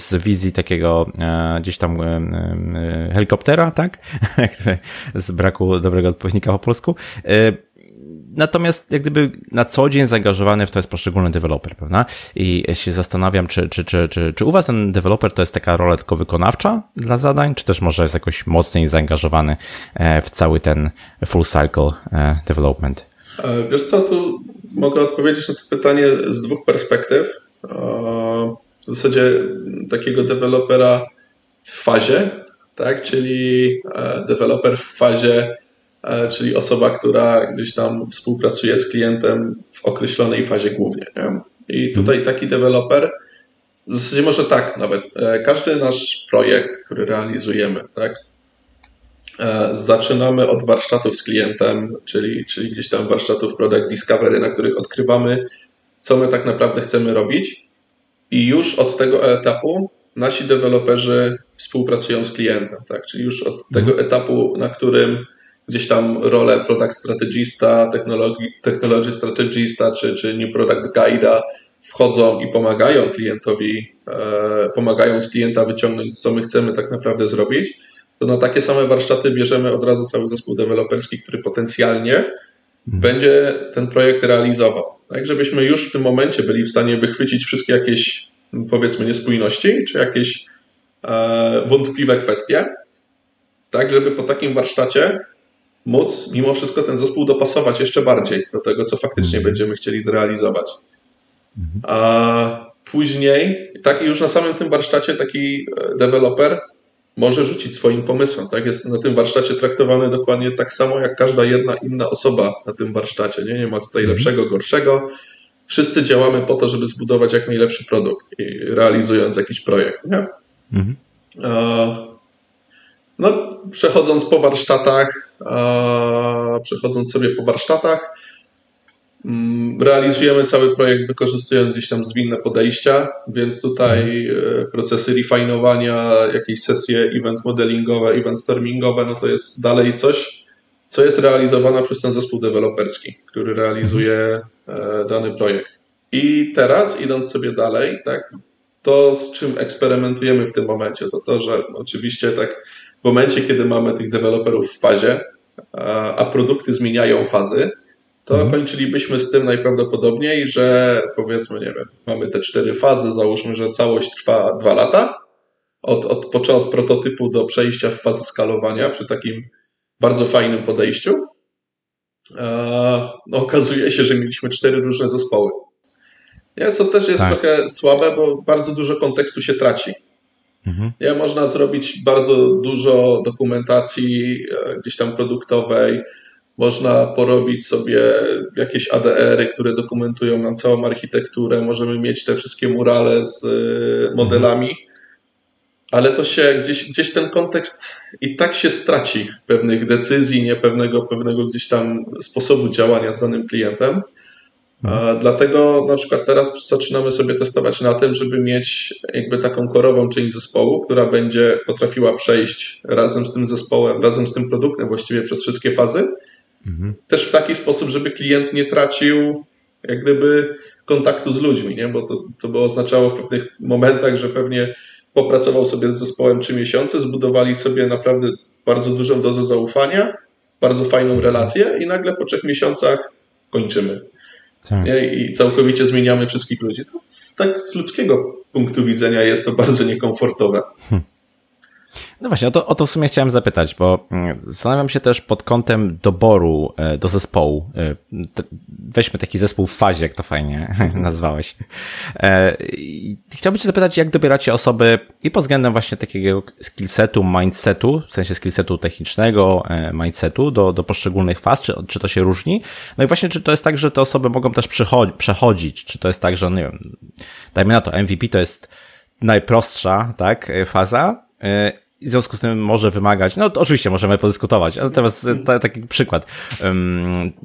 z wizji takiego e, gdzieś tam e, helikoptera, tak? z braku dobrego odpowiednika po polsku. Natomiast jak gdyby na co dzień zaangażowany w to jest poszczególny deweloper, prawda? I się zastanawiam, czy, czy, czy, czy, czy u Was ten deweloper to jest taka rola tylko wykonawcza dla zadań, czy też może jest jakoś mocniej zaangażowany e, w cały ten full cycle e, development? E, wiesz co, tu mogę odpowiedzieć na to pytanie z dwóch perspektyw. W zasadzie takiego dewelopera w fazie, tak? czyli deweloper w fazie czyli osoba, która gdzieś tam współpracuje z klientem w określonej fazie głównie. Nie? I tutaj taki deweloper, w zasadzie może tak nawet, e, każdy nasz projekt, który realizujemy, tak, e, zaczynamy od warsztatów z klientem, czyli, czyli gdzieś tam warsztatów Product Discovery, na których odkrywamy, co my tak naprawdę chcemy robić i już od tego etapu nasi deweloperzy współpracują z klientem, tak? czyli już od tego mhm. etapu, na którym gdzieś tam rolę product strategista, technology strategista czy, czy new product guide'a wchodzą i pomagają klientowi, e, pomagają z klienta wyciągnąć, co my chcemy tak naprawdę zrobić, to na takie same warsztaty bierzemy od razu cały zespół deweloperski, który potencjalnie mhm. będzie ten projekt realizował. tak żebyśmy już w tym momencie byli w stanie wychwycić wszystkie jakieś, powiedzmy, niespójności, czy jakieś e, wątpliwe kwestie, tak żeby po takim warsztacie móc mimo wszystko ten zespół dopasować jeszcze bardziej do tego, co faktycznie będziemy chcieli zrealizować. A później, tak już na samym tym warsztacie taki e, deweloper może rzucić swoim pomysłem. Tak? Jest na tym warsztacie traktowany dokładnie tak samo jak każda jedna inna osoba na tym warsztacie. Nie, nie ma tutaj mhm. lepszego, gorszego. Wszyscy działamy po to, żeby zbudować jak najlepszy produkt i realizując jakiś projekt. Nie? Mhm. No, przechodząc po warsztatach, przechodząc sobie po warsztatach, Mm, realizujemy cały projekt wykorzystując gdzieś tam zwinne podejścia, więc tutaj e, procesy refinowania, jakieś sesje event modelingowe, event stormingowe, no to jest dalej coś, co jest realizowane przez ten zespół deweloperski, który realizuje e, dany projekt. I teraz, idąc sobie dalej, tak, to z czym eksperymentujemy w tym momencie, to to, że oczywiście tak w momencie, kiedy mamy tych deweloperów w fazie, a, a produkty zmieniają fazy, to mhm. kończylibyśmy z tym najprawdopodobniej, że powiedzmy, nie wiem, mamy te cztery fazy, załóżmy, że całość trwa dwa lata, od, od, od prototypu do przejścia w fazę skalowania przy takim bardzo fajnym podejściu. No, okazuje się, że mieliśmy cztery różne zespoły. Nie? Co też jest tak. trochę słabe, bo bardzo dużo kontekstu się traci. Mhm. Nie? Można zrobić bardzo dużo dokumentacji e, gdzieś tam produktowej, można porobić sobie jakieś ADR-y, które dokumentują nam całą architekturę. Możemy mieć te wszystkie murale z y, modelami, ale to się gdzieś, gdzieś ten kontekst i tak się straci pewnych decyzji, nie pewnego, pewnego gdzieś tam sposobu działania z danym klientem. A dlatego na przykład teraz zaczynamy sobie testować na tym, żeby mieć jakby taką korową część zespołu, która będzie potrafiła przejść razem z tym zespołem, razem z tym produktem właściwie przez wszystkie fazy Mhm. Też w taki sposób, żeby klient nie tracił jak gdyby kontaktu z ludźmi, nie? bo to, to by oznaczało w pewnych momentach, że pewnie popracował sobie z zespołem trzy miesiące, zbudowali sobie naprawdę bardzo dużą dozę zaufania, bardzo fajną relację i nagle po trzech miesiącach kończymy. Tak. I całkowicie zmieniamy wszystkich ludzi. To z, tak z ludzkiego punktu widzenia jest to bardzo niekomfortowe. Hm. No właśnie, o to, o to w sumie chciałem zapytać, bo mm, zastanawiam się też pod kątem doboru e, do zespołu. E, weźmy taki zespół w fazie, jak to fajnie nazwałeś. E, chciałbym cię zapytać, jak dobieracie osoby i pod względem właśnie takiego skillsetu, mindsetu, w sensie skillsetu technicznego, mindsetu do, do poszczególnych faz, czy, czy to się różni? No i właśnie, czy to jest tak, że te osoby mogą też przechodzić, czy to jest tak, że, nie wiem, dajmy na to, MVP to jest najprostsza, tak, faza, w związku z tym może wymagać, no to oczywiście możemy podyskutować, ale teraz e, to, taki przykład,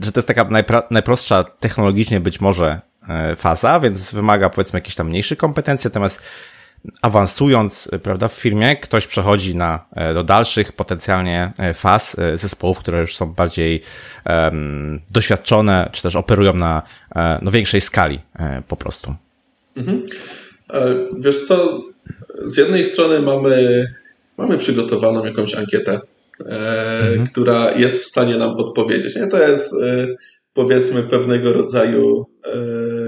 że to jest taka najprostsza technologicznie być może e, faza, więc wymaga powiedzmy jakieś tam mniejszych kompetencji, natomiast awansując, e, prawda, w firmie, ktoś przechodzi na, do dalszych potencjalnie faz zespołów, które już są bardziej um, doświadczone, czy też operują na no, większej skali po prostu. Mhm. Wiesz co, z jednej strony mamy mamy przygotowaną jakąś ankietę, e, mhm. która jest w stanie nam podpowiedzieć. Nie? To jest e, powiedzmy pewnego rodzaju e,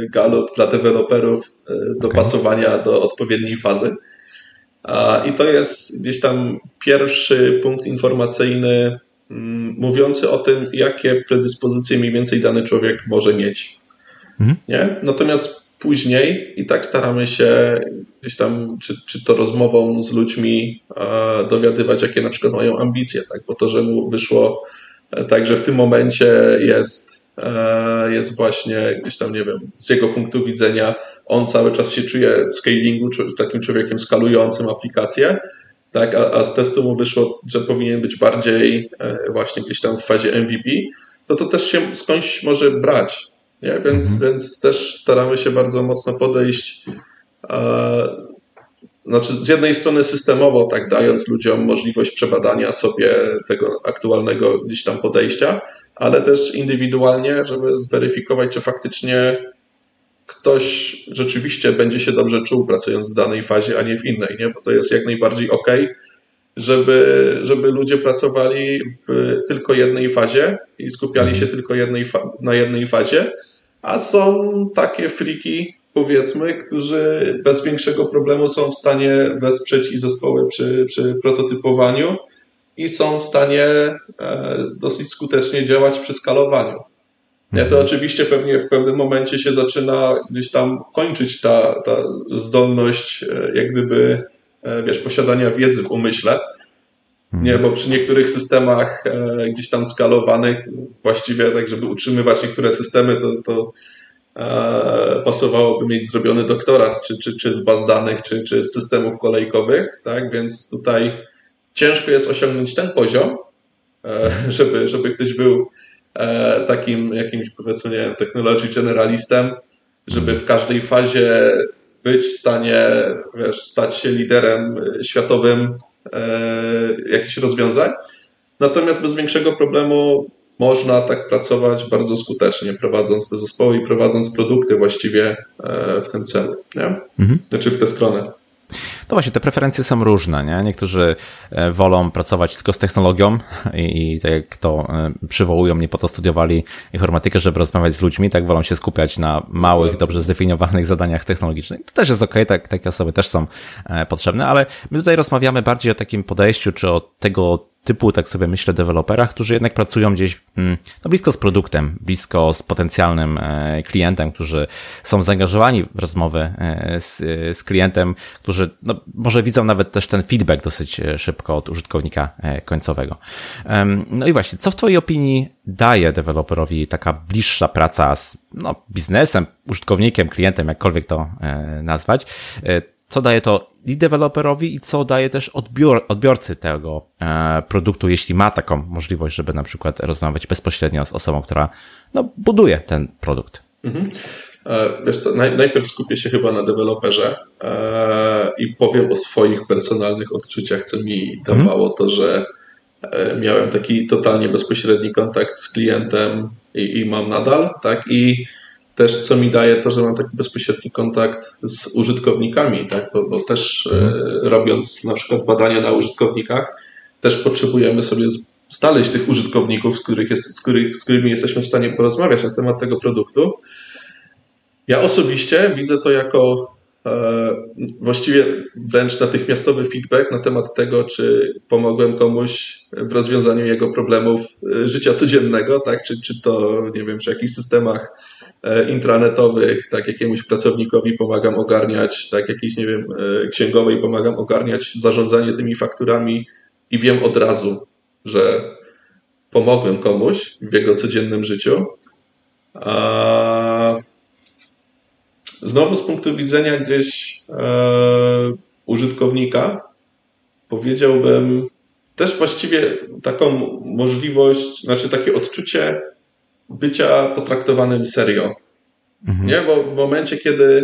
galop dla deweloperów do okay. do odpowiedniej fazy. I to jest gdzieś tam pierwszy punkt informacyjny mm, mówiący o tym, jakie predyspozycje mniej więcej dany człowiek może mieć. Mhm. Nie? Natomiast później i tak staramy się gdzieś tam, czy, czy to rozmową z ludźmi dowiadywać, jakie na przykład mają ambicje, tak? bo to, że mu wyszło e, tak, że w tym momencie jest, e, jest właśnie gdzieś tam, nie wiem, z jego punktu widzenia on cały czas się czuje w scalingu, takim człowiekiem skalującym aplikację, tak, a, a z testu mu wyszło, że powinien być bardziej e, właśnie gdzieś tam w fazie MVP, to to też się skądś może brać, nie? Więc, mhm. więc też staramy się bardzo mocno podejść. E, znaczy, z jednej strony systemowo, tak dając ludziom możliwość przebadania sobie tego aktualnego gdzieś tam podejścia, ale też indywidualnie, żeby zweryfikować, czy faktycznie ktoś rzeczywiście będzie się dobrze czuł pracując w danej fazie, a nie w innej, nie? bo to jest jak najbardziej ok, żeby, żeby ludzie pracowali w tylko jednej fazie i skupiali się tylko jednej na jednej fazie, a są takie friki, powiedzmy, którzy bez większego problemu są w stanie wesprzeć i zespoły przy, przy prototypowaniu i są w stanie e, dosyć skutecznie działać przy skalowaniu. Nie, to mhm. oczywiście pewnie w pewnym momencie się zaczyna gdzieś tam kończyć ta, ta zdolność, e, jak gdyby, e, wiesz, posiadania wiedzy w umyśle. Nie, bo przy niektórych systemach gdzieś tam skalowanych, właściwie tak, żeby utrzymywać niektóre systemy, to, to pasowałoby mieć zrobiony doktorat, czy, czy, czy z baz danych, czy, czy z systemów kolejkowych, tak? Więc tutaj ciężko jest osiągnąć ten poziom, e, żeby, żeby ktoś był e, takim jakimś powiedzmy, nie wiem, technology generalistem, żeby w każdej fazie być w stanie, wiesz, stać się liderem światowym e, jakichś rozwiązań. Natomiast bez większego problemu można tak pracować bardzo skutecznie, prowadząc te zespoły i prowadząc produkty właściwie w tym celu, nie? Mhm. Znaczy w tę stronę. No właśnie, te preferencje są różne, nie? Niektórzy e, wolą pracować tylko z technologią i, i tak jak to e, przywołują, nie po to studiowali informatykę, żeby rozmawiać z ludźmi, tak wolą się skupiać na małych, dobrze zdefiniowanych zadaniach technologicznych. To też jest ok, tak, takie osoby też są e, potrzebne, ale my tutaj rozmawiamy bardziej o takim podejściu, czy o tego typu, tak sobie myślę, deweloperach, którzy jednak pracują gdzieś mm, no, blisko z produktem, blisko z potencjalnym e, klientem, którzy są zaangażowani w rozmowy e, z, z klientem, którzy no, może widzą nawet też ten feedback dosyć e, szybko od użytkownika końcowego. No i właśnie, co w Twojej opinii daje deweloperowi taka bliższa praca z no, biznesem, użytkownikiem, klientem, jakkolwiek to nazwać? Co daje to i deweloperowi i co daje też odbior, odbiorcy tego e, produktu, jeśli ma taką możliwość, żeby na przykład rozmawiać bezpośrednio z osobą, która no, buduje ten produkt. Mhm. E, wiesz co, najpierw skupię się chyba na deweloperze e, i powiem o swoich personalnych odczuciach, co mi dawało to, że e, miałem taki totalnie bezpośredni kontakt z klientem i, i mam nadal, tak, i też co mi daje to, że mam taki bezpośredni kontakt z użytkownikami, tak? bo, bo też e, mhm. robiąc na przykład badania na użytkownikach, też potrzebujemy sobie znaleźć tych użytkowników, z, których jest, z, których, z którymi jesteśmy w stanie porozmawiać na temat tego produktu. Ja osobiście widzę to jako e, właściwie wręcz natychmiastowy feedback na temat tego, czy pomogłem komuś w rozwiązaniu jego problemów e, życia codziennego, tak? czy, czy to, nie wiem, przy jakichś systemach intranetowych, tak jakiemuś pracownikowi pomagam ogarniać, tak jakiejś, nie wiem, e, księgowej pomagam ogarniać zarządzanie tymi fakturami i wiem od razu, że pomogłem komuś w jego codziennym życiu. A znowu z punktu widzenia gdzieś e, użytkownika powiedziałbym też właściwie taką możliwość, znaczy takie odczucie bycia potraktowanym serio. Mhm. Nie, bo w momencie, kiedy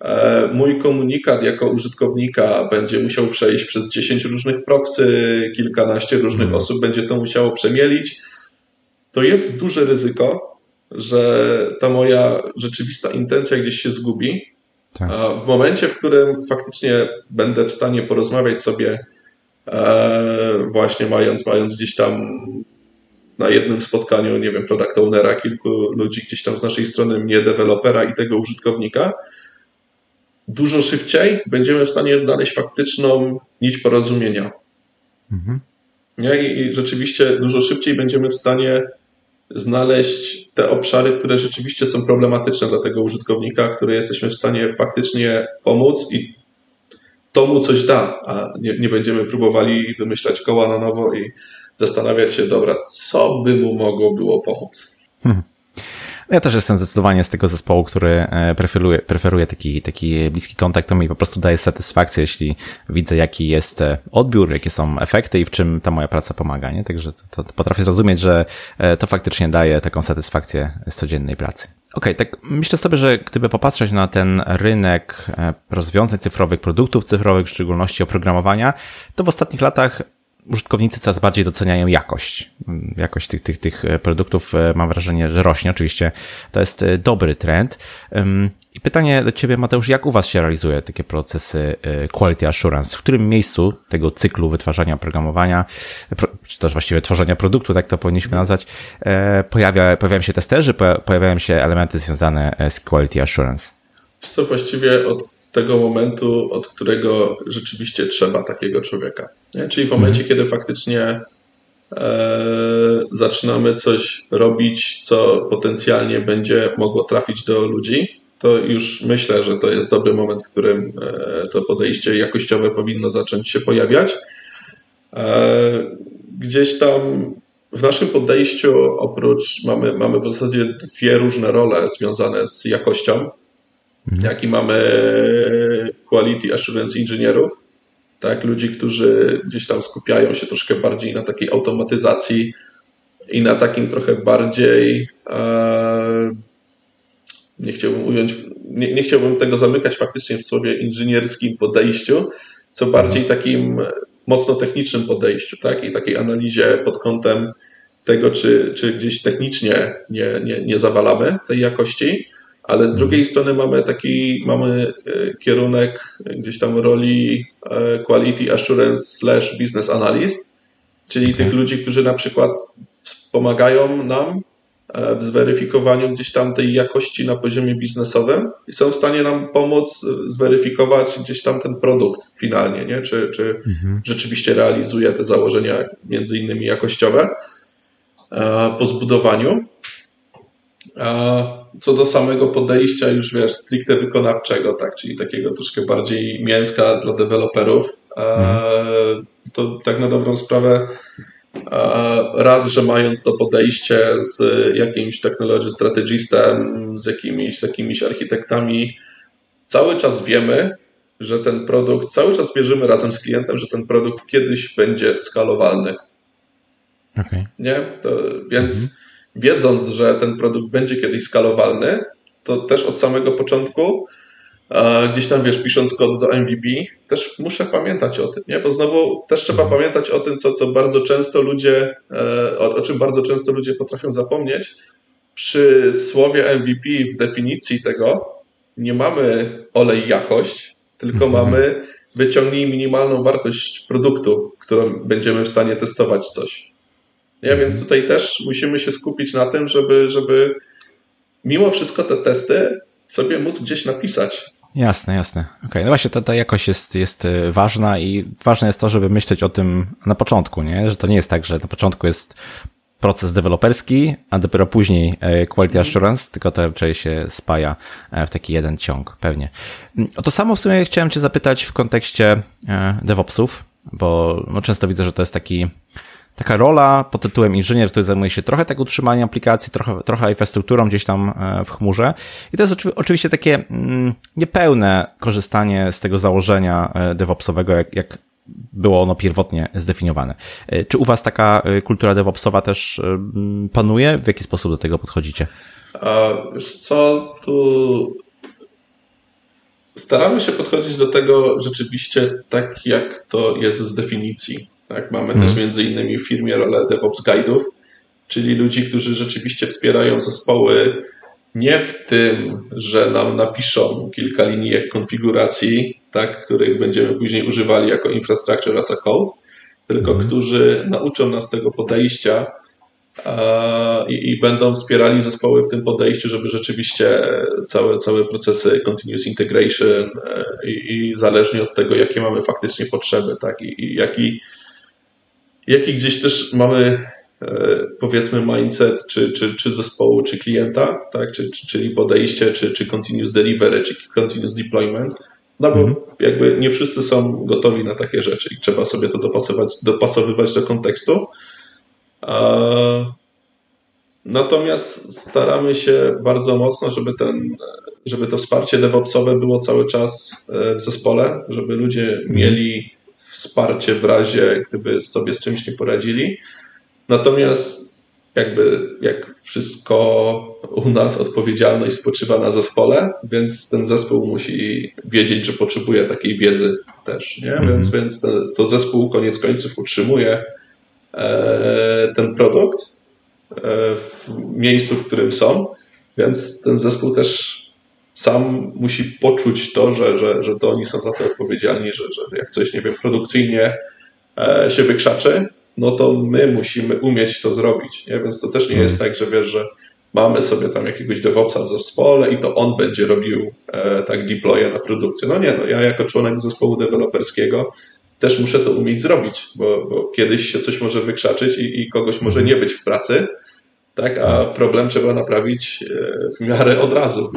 e, mój komunikat jako użytkownika będzie musiał przejść przez 10 różnych proksy, kilkanaście różnych mhm. osób będzie to musiało przemielić, to jest duże ryzyko, że ta moja rzeczywista intencja gdzieś się zgubi. Tak. A w momencie, w którym faktycznie będę w stanie porozmawiać sobie, e, właśnie mając, mając gdzieś tam na jednym spotkaniu, nie wiem, product ownera, kilku ludzi gdzieś tam z naszej strony, mnie, dewelopera i tego użytkownika, dużo szybciej będziemy w stanie znaleźć faktyczną nić porozumienia. Mhm. Nie? I rzeczywiście dużo szybciej będziemy w stanie znaleźć te obszary, które rzeczywiście są problematyczne dla tego użytkownika, które jesteśmy w stanie faktycznie pomóc i to mu coś da, a nie, nie będziemy próbowali wymyślać koła na nowo i zastanawiać się, dobra, co by mu mogło było pomóc. Hmm. Ja też jestem zdecydowanie z tego zespołu, który e, preferuje, preferuje taki, taki bliski kontakt. To mi po prostu daje satysfakcję, jeśli widzę, jaki jest e, odbiór, jakie są efekty i w czym ta moja praca pomaga. Nie? Także to, to potrafię zrozumieć, że e, to faktycznie daje taką satysfakcję z codziennej pracy. Okej, okay, tak myślę sobie, że gdyby popatrzeć na ten rynek rozwiązań cyfrowych, produktów cyfrowych, w szczególności oprogramowania, to w ostatnich latach użytkownicy coraz bardziej doceniają jakość. Jakość tych, tych, tych produktów mam wrażenie, że rośnie. Oczywiście to jest dobry trend. I pytanie do Ciebie, Mateusz, jak u Was się realizuje takie procesy quality assurance? W którym miejscu tego cyklu wytwarzania oprogramowania, czy też właściwie tworzenia produktu, tak to powinniśmy nazwać, pojawia, pojawiają się testerzy, pojawiają się elementy związane z quality assurance? Co właściwie od tego momentu, od którego rzeczywiście trzeba takiego człowieka. Nie? Czyli w momencie, mhm. kiedy faktycznie e, zaczynamy coś robić, co potencjalnie będzie mogło trafić do ludzi, to już myślę, że to jest dobry moment, w którym e, to podejście jakościowe powinno zacząć się pojawiać. E, gdzieś tam w naszym podejściu oprócz mamy, mamy w zasadzie dwie różne role związane z jakością mhm. jaki mamy quality assurance inżynierów, tak, ludzi, którzy gdzieś tam skupiają się troszkę bardziej na takiej automatyzacji i na takim trochę bardziej e, nie chciałbym ująć, nie, nie chciałbym tego zamykać faktycznie w słowie inżynierskim podejściu, co bardziej takim mocno technicznym podejściu, tak, i takiej analizie pod kątem tego, czy, czy gdzieś technicznie nie, nie, nie zawalamy tej jakości, ale z drugiej strony mamy taki, mamy e, kierunek gdzieś tam roli e, quality assurance slash business analyst, czyli okay. tych ludzi, którzy na przykład wspomagają nam e, w zweryfikowaniu gdzieś tam tej jakości na poziomie biznesowym i są w stanie nam pomóc zweryfikować gdzieś tam ten produkt finalnie, nie? czy, czy mhm. rzeczywiście realizuje te założenia między innymi jakościowe po zbudowaniu. Co do samego podejścia już wiesz, stricte wykonawczego, tak, czyli takiego troszkę bardziej mięska dla deweloperów, mhm. to tak na dobrą sprawę raz, że mając to podejście z jakimś technology strategistem, z jakimiś, z jakimiś architektami, cały czas wiemy, że ten produkt, cały czas wierzymy razem z klientem, że ten produkt kiedyś będzie skalowalny. Okay. Nie? To, więc mhm wiedząc, że ten produkt będzie kiedyś skalowalny, to też od samego początku, gdzieś tam wiesz, pisząc kod do MVP, też muszę pamiętać o tym, nie? Bo znowu też trzeba mhm. pamiętać o tym, co, co bardzo często ludzie, e, o, o czym bardzo często ludzie potrafią zapomnieć. Przy słowie MVP w definicji tego nie mamy olej jakość, tylko mhm. mamy wyciągnij minimalną wartość produktu, którą będziemy w stanie testować coś. Nie? Więc tutaj też musimy się skupić na tym, żeby, żeby mimo wszystko te testy sobie móc gdzieś napisać. Jasne, jasne. Okej, okay. no właśnie ta, ta jakość jest, jest y, ważna i ważne jest to, żeby myśleć o tym na początku, nie? Że to nie jest tak, że na początku jest proces deweloperski, a dopiero później e, quality assurance, tylko to raczej się spaja e, w taki jeden ciąg, pewnie. Mm, o to samo w sumie chciałem Cię zapytać w kontekście e, DevOpsów, bo często widzę, że to jest taki taka rola pod tytułem inżynier, który zajmuje się trochę tak utrzymaniem aplikacji, trochę, trochę infrastrukturą gdzieś tam e, w chmurze. I to jest oczywiście takie mm, niepełne korzystanie z tego założenia e, DevOpsowego, jak, jak było ono pierwotnie zdefiniowane. E, czy u Was taka kultura DevOpsowa też panuje? W jaki sposób do tego podchodzicie? Wiesz co, tu staramy się podchodzić do tego rzeczywiście tak, jak to jest z definicji. Tak, mamy hmm. też między innymi w firmie rolę DevOps Guide'ów, czyli ludzi, którzy rzeczywiście wspierają zespoły nie w tym, że nam napiszą kilka linijek konfiguracji, tak, których będziemy później używali jako infrastructure as a code, tylko hmm. którzy nauczą nas tego podejścia i, i, będą wspierali zespoły w tym podejściu, żeby rzeczywiście całe, całe procesy continuous integration e, i, i zależnie od tego, jakie mamy faktycznie potrzeby, tak, i, i jaki jaki gdzieś też mamy e, powiedzmy mindset czy, czy, czy zespołu, czy klienta, tak? czy, czy, czyli podejście, czy, czy continuous delivery, czy continuous deployment. No bo mhm. jakby nie wszyscy są gotowi na takie rzeczy i trzeba sobie to dopasować, dopasowywać do kontekstu. Natomiast staramy się bardzo mocno, żeby, ten, żeby to wsparcie DevOpsowe było cały czas e, w zespole, żeby ludzie mieli wsparcie w razie, gdyby sobie z czymś nie poradzili. Natomiast jakby jak wszystko u nas odpowiedzialność spoczywa na zespole, więc ten zespół musi wiedzieć, że potrzebuje takiej wiedzy też, nie? Mhm. Więc, więc to, to zespół koniec końców utrzymuje e, ten produkt e, w miejscu, w którym są, więc ten zespół też sam musi poczuć to, że, że, że to oni są za to odpowiedzialni, że, że jak coś, nie wiem, produkcyjnie e, się wykrzaczy, no to my musimy umieć to zrobić, nie? Więc to też nie jest mhm. tak, że wiesz, że mamy sobie tam jakiegoś DevOpsa w zespole i to on będzie robił e, tak deploye na produkcję. No nie, no ja jako członek zespołu deweloperskiego też muszę to umieć zrobić, bo, bo kiedyś się coś może wykrzaczyć i, i kogoś może nie być w pracy, tak, a problem trzeba naprawić e, w miarę od razu.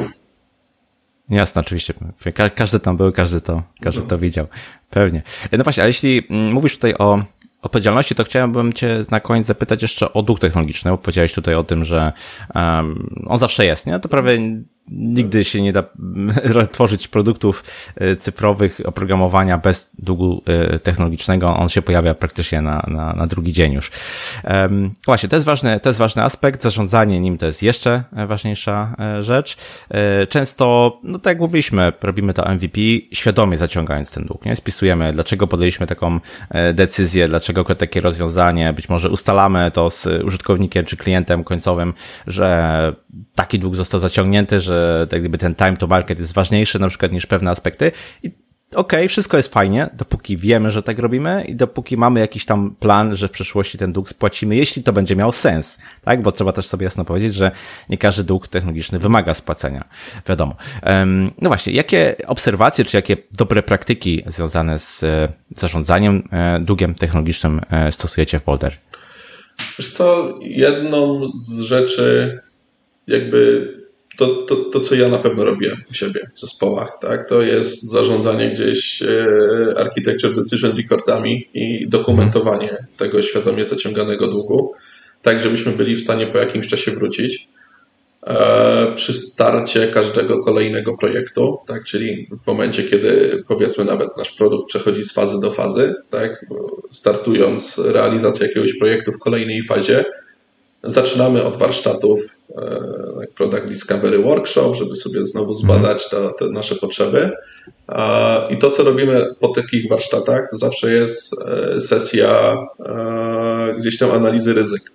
Jasne, oczywiście. Ka każdy tam był, każdy to, każdy to widział. Pewnie. No właśnie, ale jeśli mm, mówisz tutaj o odpowiedzialności, to chciałbym Cię na koniec zapytać jeszcze o duch technologiczny, bo powiedziałeś tutaj o tym, że um, on zawsze jest, nie? To prawie nigdy się nie da tworzyć produktów e, cyfrowych, oprogramowania bez długu e, technologicznego. On się pojawia praktycznie na, na, na drugi dzień już. Właśnie, to jest ważny, to jest ważny aspekt. Zarządzanie nim to jest jeszcze ważniejsza e, rzecz. Często, no tak jak mówiliśmy, robimy to MVP świadomie zaciągając ten dług, nie? Spisujemy, dlaczego podjęliśmy taką decyzję, dlaczego takie rozwiązanie, być może ustalamy to z użytkownikiem czy klientem końcowym, że taki dług został zaciągnięty, że tak gdyby ten time to market jest ważniejszy na przykład niż pewne aspekty i okej, okay, wszystko jest fajnie, dopóki wiemy, że tak robimy i dopóki mamy jakiś tam plan, że w przyszłości ten dług spłacimy, jeśli to będzie miał sens, tak? Bo trzeba też sobie jasno powiedzieć, że nie każdy dług technologiczny wymaga spłacenia, wiadomo. No właśnie, jakie obserwacje, czy jakie dobre praktyki związane z e, zarządzaniem e, długiem technologicznym e, stosujecie w Boulder? Wiesz co, jedną z rzeczy jakby to, to, to, co ja na pewno robię u siebie w zespołach, tak, to jest zarządzanie gdzieś e, architecture decision recordami i dokumentowanie tego świadomie zaciąganego długu, tak żebyśmy byli w stanie po jakimś czasie wrócić e, przy starcie każdego kolejnego projektu, tak, czyli w momencie, kiedy powiedzmy nawet nasz produkt przechodzi z fazy do fazy, tak, startując realizację jakiegoś projektu w kolejnej fazie, Zaczynamy od warsztatów e, Product Discovery Workshop, żeby sobie znowu zbadać te, te nasze potrzeby. I to, co robimy po takich warsztatach, to zawsze jest e, sesja e, gdzieś tam analizy ryzyk.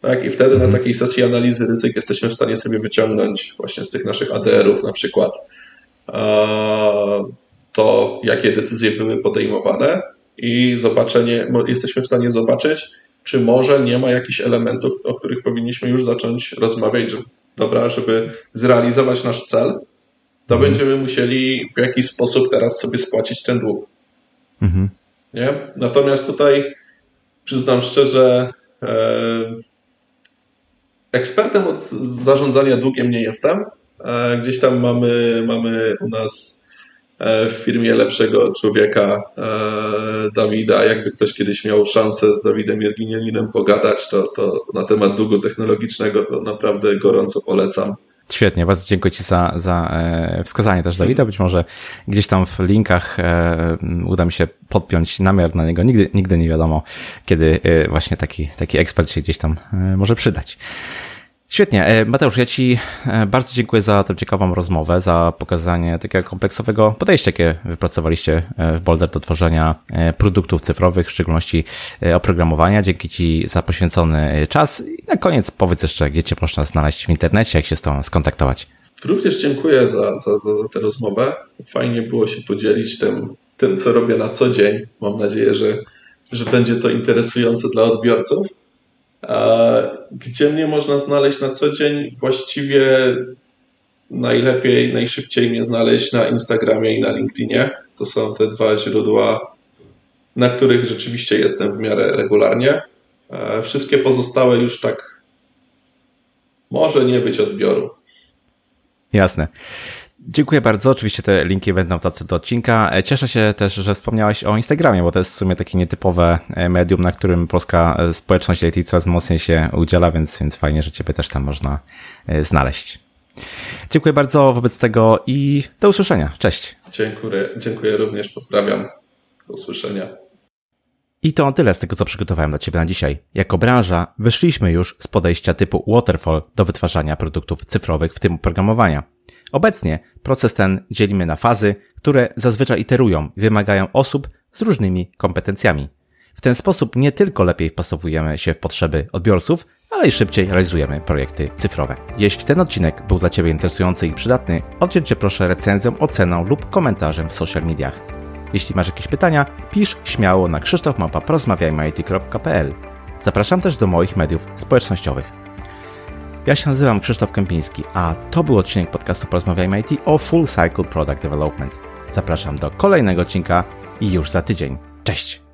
Tak? I wtedy na mhm. takiej sesji analizy ryzyk jesteśmy w stanie sobie wyciągnąć właśnie z tych naszych ADR-ów na przykład to, jakie decyzje były podejmowane i zobaczenie, jesteśmy w stanie zobaczyć, czy może nie ma jakichś elementów, o których powinniśmy już zacząć rozmawiać, że dobra, żeby zrealizować nasz cel, to mhm. będziemy musieli w jakiś sposób teraz sobie spłacić ten dług. Mhm. Nie? Natomiast tutaj przyznam szczerze, e, ekspertem od zarządzania długiem nie jestem. E, gdzieś tam mamy, mamy u nas w firmie lepszego człowieka e, Dawida. Jakby ktoś kiedyś miał szansę z Dawidem Jerginianinem pogadać, to, to na temat długu technologicznego to naprawdę gorąco polecam. Świetnie, bardzo dziękuję Ci za, za e, wskazanie też Dawida. Być może gdzieś tam w linkach uda mi się podpiąć namiar na niego. Nigdy, nigdy nie wiadomo, kiedy właśnie taki, taki ekspert się gdzieś tam może przydać. Świetnie. E, Mateusz, ja Ci e, bardzo dziękuję za tę ciekawą rozmowę, za pokazanie takiego kompleksowego podejścia, jakie wypracowaliście e, w Boulder do tworzenia produktów cyfrowych, w szczególności oprogramowania. Dzięki Ci za poświęcony czas. I na koniec powiedz jeszcze, gdzie Cię można znaleźć w internecie, jak się z tą skontaktować. Również dziękuję za, za, za, za tę rozmowę. Fajnie było się podzielić tym, tym, co robię na co dzień. Mam nadzieję, że, że będzie to interesujące dla odbiorców. Gdzie mnie można znaleźć na co dzień? Właściwie najlepiej, najszybciej mnie znaleźć na Instagramie i na LinkedInie. To są te dwa źródła, na których rzeczywiście jestem w miarę regularnie. Wszystkie pozostałe już tak może nie być odbioru. Jasne. Dziękuję bardzo. Oczywiście te linki będą w tacy do odcinka. E, cieszę się też, że wspomniałeś o Instagramie, bo to jest w sumie takie nietypowe e, medium, na którym polska e, społeczność IT coraz mocniej się udziela, więc, więc fajnie, że Ciebie też tam można znaleźć. Dziękuję bardzo wobec tego i do usłyszenia. Cześć. Dziękuję, dziękuję również. Pozdrawiam. Do usłyszenia. I to tyle z tego, co przygotowałem dla Ciebie na dzisiaj. Jako branża wyszliśmy już z podejścia typu waterfall do wytwarzania produktów cyfrowych, w tym oprogramowania. Obecnie proces ten dzielimy na fazy, które zazwyczaj iterują i wymagają osób z różnymi kompetencjami. W ten sposób nie tylko lepiej wpasowujemy się w potrzeby odbiorców, ale i szybciej realizujemy projekty cyfrowe. Jeśli ten odcinek był dla Ciebie interesujący i przydatny, oddziel Cię proszę recenzją, oceną lub komentarzem w social mediach. Jeśli masz jakieś pytania, pisz śmiało na krzysztofmapa.porozmawiajmy.pl Zapraszam też do moich mediów społecznościowych. Ja się nazywam Krzysztof Kępiński, a to był odcinek podcastu Porozmawiajmy IT o Full Cycle Product Development. Zapraszam do kolejnego odcinka już za tydzień. Cześć!